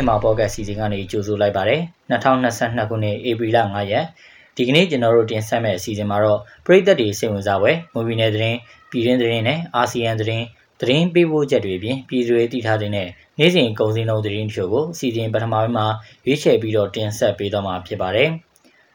မြန်မာပေါ့ကတ်စီစဉ်ကနေကြိုဆိုလိုက်ပါတယ်2022ခုနှစ်ဧပြီလ9ရက်ဒီကနေ့ကျွန်တော်တို့တင်ဆက်မယ့်အစီအစဉ်မှာတော့ပြည်သက်တွေစိတ်ဝင်စားပွဲမူဗီနယ်သတင်းပြည်တွင်းသတင်းနဲ့အာဆီယံသတင်းသတင်းပေးပို့ချက်တွေအပြင်ပြည်သူတွေတည်ထားတဲ့နေ့စဉ်ကုန်စည်နှုန်းသတင်းချို့ကိုအစီအစဉ်ပထမပိုင်းမှာရွေးချယ်ပြီးတော့တင်ဆက်ပေးသွားမှာဖြစ်ပါတယ်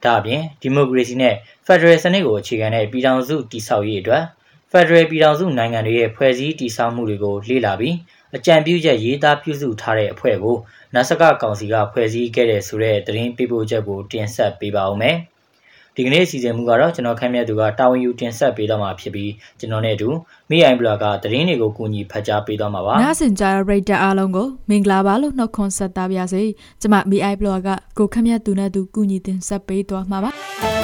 ဒါအပြင်ဒီမိုကရေစီနဲ့ဖက်ဒရယ်စနစ်ကိုအခြေခံတဲ့ပြည်ထောင်စုတည်ဆောက်ရေးအတွက်ဖက်ဒရယ်ပြည်ထောင်စုနိုင်ငံတွေရဲ့ဖွဲ့စည်းတည်ဆောက်မှုတွေကိုလေ့လာပြီး အကြံပြုချက်ရေးသားပြုစုထားတဲ့အဖွဲ့ကိုနတ်စကကောင်စီကဖွဲ့စည်းခဲ့တဲ့ဆိုတဲ့သတင်းပေးပို့ချက်ကိုတင်ဆက်ပေးပါဦးမယ်။ဒီကနေ့အစီအစဉ်မူကတော့ကျွန်တော်ခန့်မှန်းသူကတာဝန်ယူတင်ဆက်ပေးတော့မှာဖြစ်ပြီးကျွန်တော်နဲ့အတူမိအိုင်ဘလော့ကသတင်းတွေကိုကူညီဖတ်ကြားပေးတော့မှာပါ။နားဆင်ကြရတဲ့တဲ့အားလုံးကိုမင်္ဂလာပါလို့နှုတ်ခွန်းဆက်တာပါရစေ။ကျွန်မမိအိုင်ဘလော့ကကိုခန့်မှန်းသူနဲ့သူကူညီတင်ဆက်ပေးသွားမှာပါ။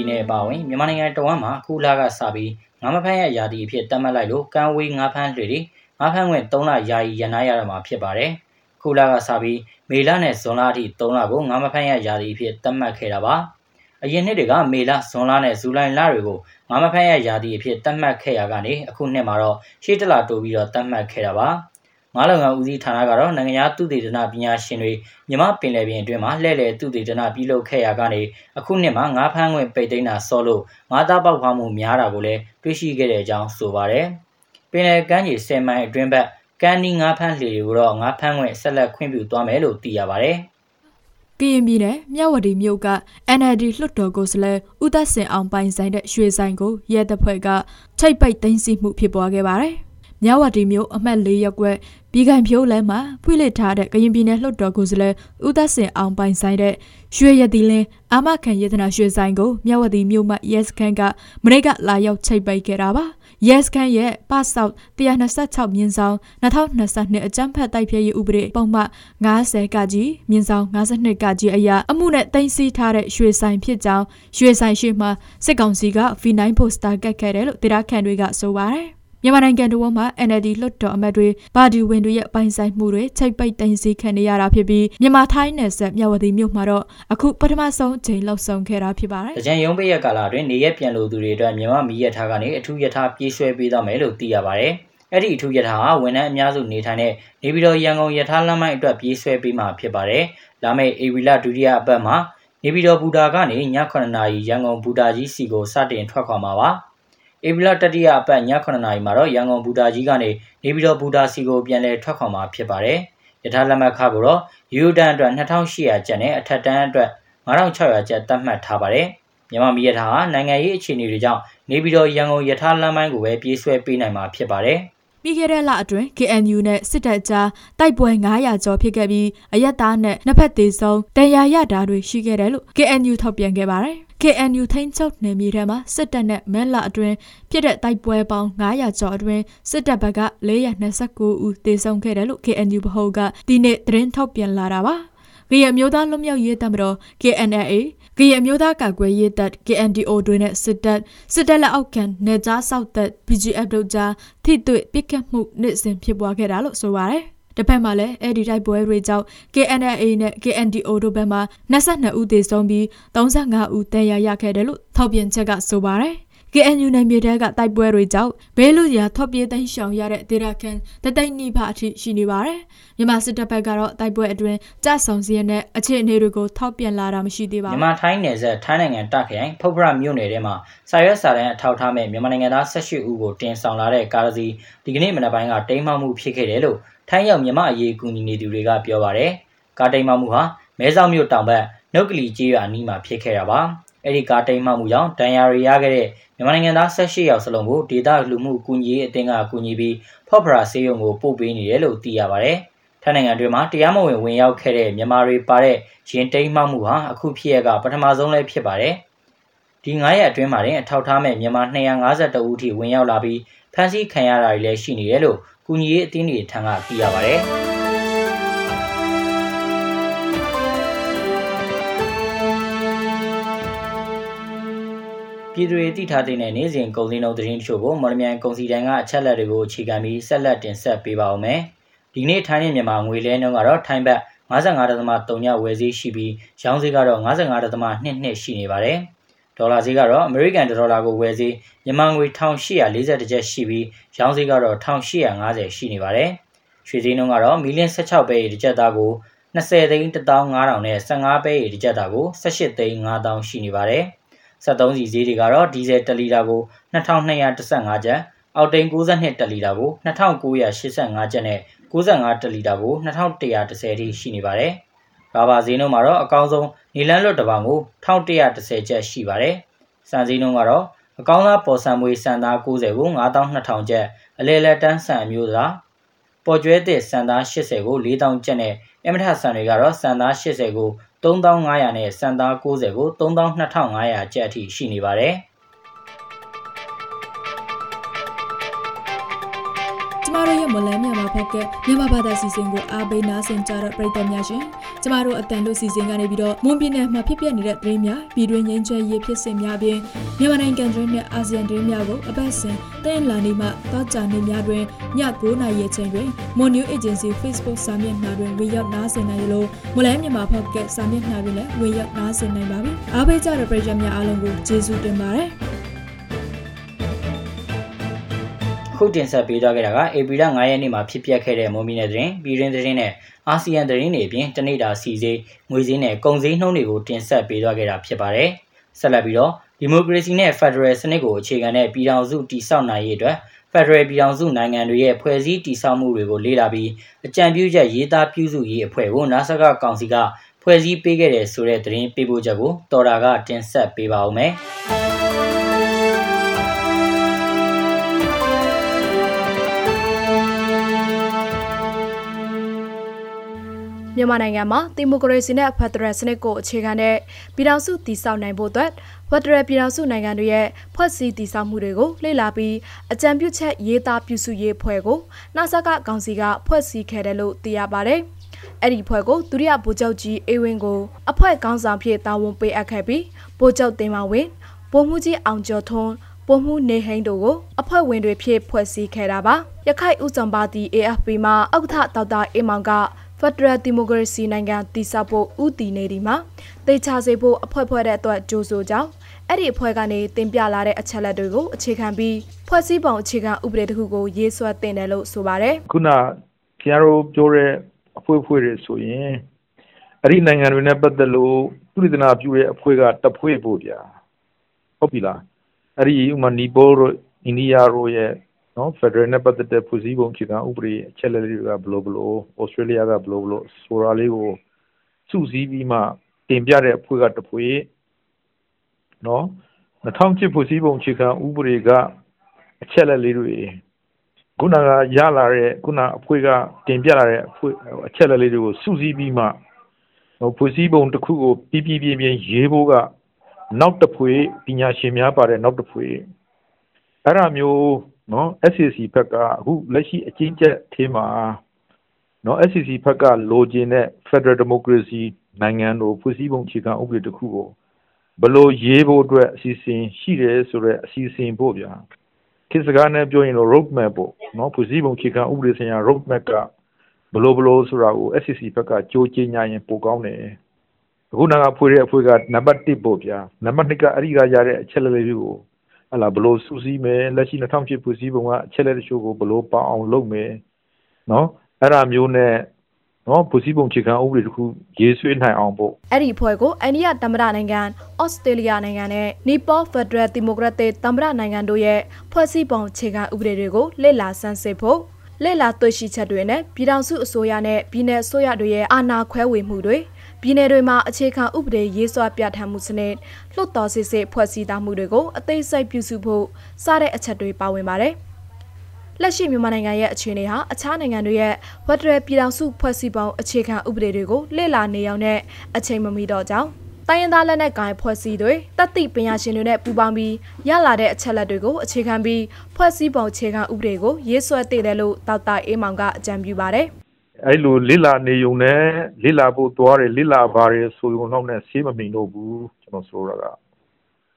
ပြည်နယ်အပါအဝင်မြန်မာနိုင်ငံတဝမ်းမှာအခုလကစပြီးငါးမဖမ်းရရာသီအဖြစ်တတ်မှတ်လိုက်လို့ကံဝေးငါးဖမ်းတွေတွေငါးဖမ်းခွင့်3လယာယီရန်နာရမှာဖြစ်ပါတယ်။အခုလကစပြီးမေလနဲ့ဇွန်လအထိ3လကိုငါးမဖမ်းရရာသီအဖြစ်တတ်မှတ်ခဲ့တာပါ။အရင်နှစ်တွေကမေလဇွန်လနဲ့ဇူလိုင်လတွေကိုငါးမဖမ်းရရာသီအဖြစ်တတ်မှတ်ခဲ့ရကနေအခုနှစ်မှာတော့ရှေ့တလတိုးပြီးတော့တတ်မှတ်ခဲ့တာပါ။ ငါးလုံငါဦးစီးဌာနကတော့နိုင်ငံသားသူတေသနပညာရှင်တွေမြမပင်လယ်ပြင်အတွင်းမှာလှည့်လည်သူတေသနပြုလုပ်ခဲ့ရကနေအခုနှစ်မှာငါးဖမ်းခွင့်ပိတ်သိမ်းတာဆော့လို့ငါးသားပေါက်ဖွားမှုများတာကိုလည်းတွေ့ရှိခဲ့တဲ့အကြောင်းဆိုပါတယ်။ပင်လယ်ကမ်းခြေ10မိုင်အတွင်းဘက်ကမ်းနီးငါးဖမ်းလှေတွေကိုတော့ငါးဖမ်းခွင့်ဆက်လက်ခွင့်ပြုသွားမယ်လို့သိရပါတယ်။ကရင်ပြည်နယ်မြဝတီမြို့က NLD လွှတ်တော်ကိုယ်စားလှယ်ဦးသက်စင်အောင်ပိုင်ဆိုင်တဲ့ရွှေဆိုင်ကိုရဲတပ်ဖွဲ့ကချိတ်ပိတ်သိမ်းဆည်းမှုဖြစ်ပွားခဲ့ပါတယ်။ မြဝတီမြို့အမှတ်၄ရပ်ကွက်ပြည်ခိုင်ဖြိုးလမ်းမှာဖွင့်လှစ်ထားတဲ့ကရင်ပြည်နယ်လွှတ်တော်ကိုယ်စားလှယ်ဦးသက်စင်အောင်ပိုင်ဆိုင်တဲ့ရွှေရည်တီလင်းအာမခံယေသနာရွှေဆိုင်ကိုမြဝတီမြို့မှ Yes ခန်းကမနေ့ကလာရောက်ချိတ်ပိတ်ခဲ့တာပါ Yes ခန်းရဲ့ပဆောက်126မြင်းဆောင်2022အကြမ်းဖက်တိုက်ဖျက်ရေးဥပဒေပုံမှန်90ကကြီးမြင်းဆောင်52ကကြီးအရာအမှုနဲ့တင်စီထားတဲ့ရွှေဆိုင်ဖြစ်ကြောင်းရွှေဆိုင်ရှိမှစစ်ကောင်စီက V9 ပိုစတာကတ်ခဲ့တယ်လို့တရားခံတွေကဆိုပါတယ် မြန်မာနိုင်ငံတော်မှာ NLD လွှတ်တော်အမတ်တွေပါတီဝင်တွေရဲ့ပိုင်ဆိုင်မှုတွေချိတ်ပိတ်တင်စီခံနေရတာဖြစ်ပြီးမြန်မာထိုင်းနယ်စပ်မြဝတီမြို့မှာတော့အခုပထမဆုံးအချိန်လောက်ဆောင်ခဲ့တာဖြစ်ပါတယ်။ကြံရုံးပိတ်ရကာလအတွင်းနေရက်ပြန်လို့သူတွေအတွက်မြန်မာမီးရထားကနေအထူးရထားပြေးဆွဲပေးသွားမယ်လို့သိရပါတယ်။အဲ့ဒီအထူးရထားဟာဝန်ထမ်းအများစုနေထိုင်တဲ့နေပြည်တော်ရန်ကုန်ရထားလမ်းမိုင်းအတွက်ပြေးဆွဲပေးမှာဖြစ်ပါတယ်။လာမယ့်ဧပြီလဒုတိယအပတ်မှာနေပြည်တော်ဘူတာကနေည9:00နာရီရန်ကုန်ဘူတာကြီးစီကိုစတင်ထွက်ခွာမှာပါ။ ဧပြီလတတိယအပတ်ည9:00နာရီမှာတော့ရန်ကုန်ဘူတာကြီးကနေနေပြည်တော်ဘူတာစီကိုပြန်လည်ထွက်ခွာမှာဖြစ်ပါတယ်။ယထာလက်မှတ်ခါကိုတော့ယူတန်အတွက်2800ကျပ်နဲ့အထက်တန်းအတွက်9600ကျပ်သတ်မှတ်ထားပါတယ်။မြန်မာပြည်ရထားဟာနိုင်ငံရေးအခြေအနေတွေကြောင့်နေပြည်တော်ရန်ကုန်ယထာလမ်းပိုင်းကိုပဲပြေးဆွဲပေးနိုင်မှာဖြစ်ပါတယ်။ပြီးခဲ့တဲ့လအတွင်း KNU နဲ့စစ်တပ်ကြားတိုက်ပွဲ900ကျော်ဖြစ်ခဲ့ပြီးအရက်သားနဲ့နှစ်ဖက်သေးဆုံးတန်ရာရတာတွေရှိခဲ့တယ်လို့ KNU ထုတ်ပြန်ခဲ့ပါတယ်။ KNU ထိန်းချုပ်နယ်မြေထဲမှာစစ်တပ်နဲ့မဲလာအတွင်းဖြစ်တဲ့တိုက်ပွဲပေါင်း900ကျော်အတွင်းစစ်တပ်ဘက်က429ဦးသေဆုံးခဲ့တယ်လို့ KNU ဗဟိုကဒီနေ့သတင်းထုတ်ပြန်လာတာပါ။ကရင်မျိုးသားလွတ်မြောက်ရေးတပ်မတော် KNLA ကရင်မျိုးသားကာကွယ်ရေးတပ် KNDO တွေနဲ့စစ်တပ်စစ်တပ်လက်အောက်ခံနေကြားစောက်တပ် BGF တို့ကြားထိတွေ့ပစ်ခတ်မှုနေ့စဉ်ဖြစ်ပွားခဲ့တာလို့ဆိုပါတယ်။ တစ်ဖက်မှာလည်းအဲ့ဒီတိုက်ပွဲတွေကြောင့် KNLA နဲ့ KNDO တို့ဘက်မှ22ဦးသေဆုံးပြီး35ဦးဒဏ်ရာရခဲ့တယ်လို့ထောက်ပြန်ချက်ကဆိုပါတယ်။ KNU နယ်မြေတဲကတိုက်ပွဲတွေကြောင့်ဘေးလူရာထွက်ပြေးသိမ်းရှောင်ရတဲ့ဒေသခံတသိန်းနိဗ္ဗာအထိရှိနေပါတယ်။မြန်မာစစ်တပ်ဘက်ကတော့တိုက်ပွဲအတွင်းကြဆောင်စီရတဲ့အခြေအနေတွေကိုထောက်ပြန်လာတာမရှိသေးပါဘူး။မြန်မာထိုင်းနယ်စပ်ထိုင်းနိုင်ငံတခရိုင်ဖုတ်ဖရမြို့နယ်ထဲမှာစာရွက်စာတမ်းအထောက်ထားမဲ့မြန်မာနိုင်ငံသား18ဦးကိုတင်ဆောင်လာတဲ့ကားစီဒီကနေ့မနက်ပိုင်းကတိမ်းမှောက်မှုဖြစ်ခဲ့တယ်လို့ ထိုင်းရောက်မြန်မာအရေးကူညီနေသူတွေကပြောပါတယ်။ကားတိမ်းမှောက်မှုဟာမဲဆောက်မြို့တောင်ဘက်နှုတ်ကလီကျေးရွာအနီးမှာဖြစ်ခဲ့တာပါ။အဲ့ဒီကားတိမ်မှမှုကြောင့်ဒဏ်ရာတွေရခဲ့တဲ့မြန်မာနိုင်ငံသား18ယောက်စလုံးကိုဒေသလူမှုကူညီရေးအသင်းကကူညီပြီးဖော့ဖရာဆေးရုံကိုပို့ပေးနေတယ်လို့သိရပါတယ်။ထိုင်းနိုင်ငံတွင်းမှာတရားမဝင်ဝင်ရောက်ခဲ့တဲ့မြန်မာတွေပါတဲ့ရင်တိမ်မှမှုဟာအခုဖြစ်ရကပထမဆုံးလည်းဖြစ်ပါတယ်။ဒီ9ရက်အတွင်းမှာတင်အထောက်ထားမဲ့မြန်မာ252ဦးထိဝင်ရောက်လာပြီး ဖမ်းဆီးခံရတာတွေလည်းရှိနေတယ်လို့ကူညီရေးအသင်းတွေထံကသိရပါတယ်။ပြည်သူတွေသိထားတဲ့နေ့စဉ်ကုန်စည်နှုန်းသတင်းတချို့ကိုမော်လမြိုင်ကုန်စည်တန်းကအချက်လက်တွေကိုအခြေခံပြီးဆက်လက်တင်ဆက်ပေးပါဦးမယ်။ဒီနေ့ထိုင်းနဲ့မြန်မာငွေလဲနှုန်းကတော့ထိုင်းဘတ်55.3ညဝယ်ဈေးရှိပြီးရောင်းဈေးကတော့55.22ရှိနေပါတယ်။ဒ ဒေါ်လာဈေးကတော့အမေရိကန်ဒေါ်လာကိုဝယ်ဈေးမြန်မာငွေ1840ကျပ်ရှိပြီးရောင်းဈေးကတော့1850ရှိနေပါတယ်။ရွှေဈေးနှုန်းကတော့မီလင်း16ပဲတစ်ကျပ်သားကို20သိန်း15000နဲ့15ပဲတစ်ကျပ်သားကို18သိန်း5000ရှိနေပါတယ်။73စီဈေးတွေကတော့ဒီဇယ်1လီတာကို2215ကျပ်အောက်တိန်62တလီတာကို2985ကျပ်နဲ့95တလီတာကို2110ထိရှိနေပါတယ်။ ဘာဘာဈေးနှုန်းမှာတော့အကောင်းဆုံးနီလန်းလွတ်တစ်ပေါင်ကို1110ကျပ်ရှိပါတယ်။စံဈေးနှုန်းကတော့အကောင်းသားပေါ်ဆံမွေးစံသား90ကို9200ကျပ်အလဲလက်တန်းစံအမျိုးသားပေါ်ကျွဲသစ်စံသား80ကို4000ကျပ်နဲ့အမထဆန်တွေကတော့စံသား80ကို3500နဲ့စံသား90ကို32,500ကျပ်အထိရှိနေပါတယ်။ကျမတို့ရဲ့မလန်းမြန်မာဘက်ကမြန်မာဘာသာစီစဉ်ကိုအားပေးနားဆင်ကြတဲ့ပရိသတ်များရှင် ကျမတို့အတန်လို့စီစဉ်ကနေပြီးတော့မွန်ပြည်နယ်မှာဖြစ်ပျက်နေတဲ့သတင်းများပြည်တွင်းငြိမ်းချမ်းရေးဖြစ်စဉ်များပြင်မြန်မာနိုင်ငံတွင်းနဲ့အာဆီယံတွင်းများကိုအပတ်စဉ်တင်လာနေမှတောကြနေများတွင်ည9:00နာရီချိန်တွင် Mon New Agency Facebook စာမျက်နှာတွင်ဝင်ရောက်နားဆင်နိုင်လို့မလန်းမြန်မာဘက်ကစာမျက်နှာတွင်လည်းဝင်ရောက်နားဆင်နိုင်ပါပြီအားပေးကြတဲ့ပရိသတ်များအားလုံးကိုကျေးဇူးတင်ပါတယ် ခုတင်ဆက်ပေးသွားခဲ့တာကဧပြီလ9ရက်နေ့မှာဖြစ်ပျက်ခဲ့တဲ့မွန်ပြည်နယ်သတင်းပြည်တွင်းသတင်းနဲ့အာဆီယံသတင်းတွေအပြင်တနေ့တာစီစေးငွေစည်းနဲ့ကုန်စည်နှုန်းတွေကိုတင်ဆက်ပေးသွားခဲ့တာဖြစ်ပါတယ်။ဆက်လက်ပြီးတော့ဒီမိုကရေစီနဲ့ဖက်ဒရယ်စနစ်ကိုအခြေခံတဲ့ပြည်ထောင်စုတည်ဆောက်နိုင်ရေးအတွက်ဖက်ဒရယ်ပြည်ထောင်စုနိုင်ငံတွေရဲ့ဖွဲ့စည်းတည်ဆောက်မှုတွေကိုလေ့လာပြီးအကြံပြုချက်ရေးသားပြုစုရေးအဖွဲ့ကိုနာဆကကောင်စီကဖွဲ့စည်းပေးခဲ့တဲ့ဆိုတဲ့သတင်းပေးပို့ချက်ကိုတော်တာကတင်ဆက်ပေးပါဦးမယ်။ မြန်မာနိုင်ငံမှာဒီမိုကရေစီနဲ့ဖက်ဒရယ်စနစ်ကိုအခြေခံတဲ့ပြည်ထောင်စုတည်ဆောက်နိုင်ဖို့အတွက်ဖက်ဒရယ်ပြည်ထောင်စုနိုင်ငံတွေရဲ့ဖွဲ့စည်းတည်ဆောက်မှုတွေကိုလေ့လာပြီးအကြံပြုချက်ရေးသားပြုစုရေးဖွဲ့ကိုနာဆာကကောင်စီကဖွဲ့စည်းခဲ့တယ်လို့သိရပါတယ်။အဲ့ဒီဖွဲ့ကိုဒုတိယဗိုလ်ချုပ်ကြီးအေဝင်းကိုအဖွဲ့ခေါင်းဆောင်ဖြစ်တာဝန်ပေးအပ်ခဲ့ပြီးဗိုလ်ချုပ်တင်မောင်ဝင်းဗိုလ်မှူးကြီးအောင်ကျော်ထွန်းပုံမှုနေဟိန်းတို့ကိုအဖွဲ့ဝင်တွေဖြစ်ဖွဲ့စည်းခဲ့တာပါရခိုင်ဥဆောင်ပါတီ AFP မှာဥက္ကဋ္ဌဒေါက်တာအေမောင်က ဖက်ဒရယ်ဒီမိုကရေစီနိုင်ငံတည်ဆောက်ဖို့ဥတည်နေဒီမှာတေချာစေဖို့အဖွဲ့ဖွဲ့တဲ့အတွက်ကြိုးဆိုကြောင်းအဲ့ဒီအဖွဲ့ကနေတင်ပြလာတဲ့အချက်လက်တွေကိုအခြေခံပြီးဖွဲ့စည်းပုံအခြေခံဥပဒေတစ်ခုကိုရေးဆွဲတင်တယ်လို့ဆိုပါတယ်ခုနကျန်တို့ပြောတဲ့အဖွဲ့ဖွဲ့တွေဆိုရင်အဲ့ဒီနိုင်ငံတွေနဲ့ပတ်သက်လို့သူရဒနာပြုတဲ့အဖွဲ့ကတဖွဲ့ပို့ဗျာဟုတ်ပြီလားအဲ့ဒီဥမာနီပိုတို့အိန္ဒိယတို့ရဲ့ နော်ဖက်ဒရယ်နဲ့ပတ်သက်တဲ့ဖွဲ့စည်းပုံအခြေခံဥပဒေအချက်လက်တွေကဘလို့ဘလို့ဩစတြေးလျကဘလို့ဘလို့ဆိုတာလေးကိုစုစည်းပြီးမှတင်ပြတဲ့အဖွဲ့ကတဖွဲ့နော်2007ဖွဲ့စည်းပုံအခြေခံဥပဒေကအချက်လက်လေးတွေခုနကရလာတဲ့ခုနအဖွဲ့ကတင်ပြလာတဲ့အဖွဲ့အချက်လက်လေးတွေကိုစုစည်းပြီးမှဖွဲ့စည်းပုံတစ်ခုကိုပြီးပြီးပြင်းပြင်းရေးဖို့ကနောက်တစ်ဖွဲ့ပညာရှင်များပါတဲ့နောက်တစ်ဖွဲ့အဲ့ဒါမျိုး နော် SCC ဘက်ကအခုလက်ရှိအချင်းချက်အထင်းမှာနော် SCC ဘက်ကလိုချင်တဲ့ Federal Democracy နိုင်ငံတို့ဖွဲ့စည်းပုံအခြေခံဥပဒေတစ်ခုကိုဘလို့ရေးဖို့အတွက်အစီအစဉ်ရှိတယ်ဆိုတော့အစီအစဉ်ဖို့ဗျာခေတ်စကားနဲ့ပြောရင်တော့ road map ပေါ့နော်ဖွဲ့စည်းပုံအခြေခံဥပဒေဆိုင်ရာ road map ကဘလို့ဘလို့ဆိုတာကို SCC ဘက်ကကြိုးကျင်းညာရင်ပိုကောင်းတယ်အခုနာကဖွဲ့တဲ့အဖွဲ့ကနံပါတ်1ပေါ့ဗျာနံပါတ်2ကအဲ့ဒီကရတဲ့အချက်လက်လေးတွေကို ဟလာဘလို့စူးစီးမယ်လက်ရှိ2008ဖွဲ့စည်းပုံကအချက်လက်တချို့ကိုဘလို့ပေါအောင်လုပ်မယ်နော်အဲ့ဒါမျိုးနဲ့နော်ဖွဲ့စည်းပုံခြေခံဥပဒေတစ်ခုရေးဆွဲနိုင်အောင်ပို့အဲ့ဒီဖွဲ့ကိုအိန္ဒိယသမ္မတနိုင်ငံဩစတြေးလျနိုင်ငံနဲ့နီပေါဖက်ဒရယ်ဒီမိုကရက်တစ်သမ္မတနိုင်ငံတို့ရဲ့ဖွဲ့စည်းပုံခြေခံဥပဒေတွေကိုလေ့လာဆန်းစစ်ဖို့လေ့လာတွေ့ရှိချက်တွေနဲ့ပြည်ထောင်စုအစိုးရနဲ့ပြည်내အစိုးရတွေရဲ့အာဏာခွဲဝေမှုတွေ ပြည်내တွေမှာအခြေခံဥပဒေရေးဆွဲပြဋ္ဌာန်းမှုစနစ်လွှတ်တော်စစ်စစ်ဖွဲ့စည်းထားမှုတွေကိုအသေးစိတ်ပြုစုဖို့စတဲ့အချက်တွေပါဝင်ပါတယ်။လက်ရှိမြန်မာနိုင်ငံရဲ့အခြေအနေဟာအခြားနိုင်ငံတွေရဲ့ဖက်ဒရယ်ပြည်ထောင်စုဖွဲ့စည်းပုံအခြေခံဥပဒေတွေကိုလေ့လာနေအောင်နဲ့အချိန်မမီတော့ကြောင်းတိုင်းရင်းသားလက်နက်ကိုင်ဖွဲ့စည်းတွေတပ်တိပညာရှင်တွေနဲ့ပူးပေါင်းပြီးရလာတဲ့အချက်လက်တွေကိုအခြေခံပြီးဖွဲ့စည်းပုံအခြေခံဥပဒေကိုရေးဆွဲတည်တယ်လို့ဒေါက်တာအေးမောင်ကအကြံပြုပါတယ်။ အဲ့လိုလစ်လာနေုံနဲ့လစ်လာဖို့သွားတယ်လစ်လာပါတယ်ဆိုရုံတော့နဲ့ဆေးမမိန်တော့ဘူးကျွန်တော်ဆိုရတာ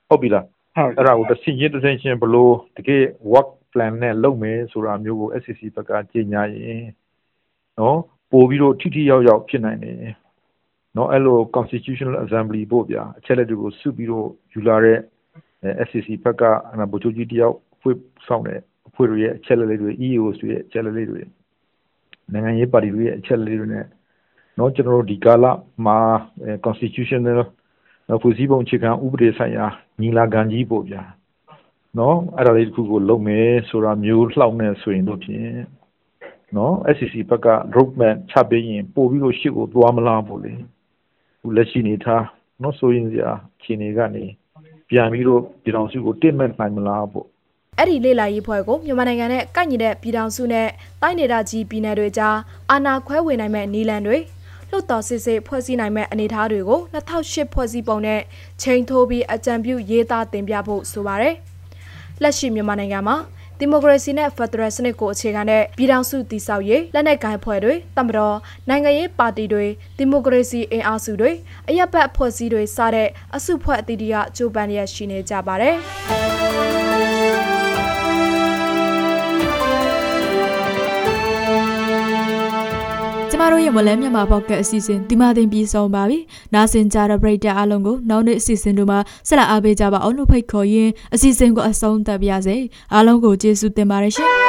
ဟုတ်ပြီလားဟုတ်အဲ့ဒါကိုတစ်စင်းချင်းတစ်စင်းချင်းဘလို့တကယ် work plan နဲ့လုပ်မယ်ဆိုတာမျိုးကို SCC ဘက်ကကြီးညာရင်နော်ပို့ပြီးတော့ထိထိရောက်ရောက်ဖြစ်နိုင်တယ်နော်အဲ့လို constitutional assembly ပို့ဗျာအချက်လက်တွေကိုစုပြီးတော့ယူလာတဲ့ SCC ဘက်ကဗိုလ်ချုပ်ကြီးတယောက်ဖွဲ့ဆောင်တဲ့အဖွဲ့တွေရဲ့အချက်အလက်တွေ EOS တွေရဲ့အချက်အလက်တွေ နိုင်ငံရေးပါတီတွေရဲ့အချက်အလက်တွေနဲ့နော်ကျွန်တော်တို့ဒီကာလမှာ constitutional ဖွဲ့စည်းပုံအခြေခံဥပဒေဆိုင်ရာညီလာခံကြီးပေါ့ဗျာနော်အဲ့ဒါလေးတစ်ခုကိုလုပ်မယ်ဆိုတာမျိုးလှောက်နေဆိုရင်တို့ဖြင့်နော် SCC ဘက်က road map ချပေးရင်ပို့ပြီးတော့ရှေ့ကိုသွားမလားပေါ့လေခုလက်ရှိနေထားနော်ဆိုရင်စရာခြေနေကနေပြန်ပြီးတော့ပြည်တော်စုကိုတင့်မဲ့နိုင်မလားပေါ့ အဲ့ဒီလေလာရေးဖွဲ့ကိုမြန်မာနိုင်ငံနဲ့ကိုက်ညီတဲ့ပြည်ထောင်စုနဲ့တိုင်းဒေသကြီးပြည်နယ်တွေကြားအာဏာခွဲဝေနိုင်မဲ့နီလန်တွေလွတ်တော်စစ်စစ်ဖွဲ့စည်းနိုင်မဲ့အနေအထားတွေကို2008ဖွဲ့စည်းပုံနဲ့ချိန်ထိုးပြီးအကြံပြုရေးသားတင်ပြဖို့ဆိုပါတယ်။လက်ရှိမြန်မာနိုင်ငံမှာဒီမိုကရေစီနဲ့ဖက်ဒရယ်စနစ်ကိုအခြေခံတဲ့ပြည်ထောင်စုတည်ဆောက်ရေးလက်နက်ကိုင်ဖွဲ့တွေတမတော်နိုင်ငံရေးပါတီတွေဒီမိုကရေစီအင်အားစုတွေအရက်ဘတ်ဖွဲ့စည်းတွေစတဲ့အစုဖွဲ့အသီးသီးကကြိုးပမ်းရရှိနေကြပါတယ် မတို့ရဲ့မလဲမြန်မာပေါ့ကတ်အစီအစဉ်ဒီမှာတင်ပြီးဆုံးပါပြီ။နားဆင်ကြတဲ့ပရိသတ်အားလုံးကိုနောက်နေ့အစီအစဉ်တို့မှာဆက်လက်အားပေးကြပါအောင်လို့ဖိတ်ခေါ်ရင်းအစီအစဉ်ကိုအဆုံးသတ်ပါရစေ။အားလုံးကိုကျေးဇူးတင်ပါတယ်ရှင်။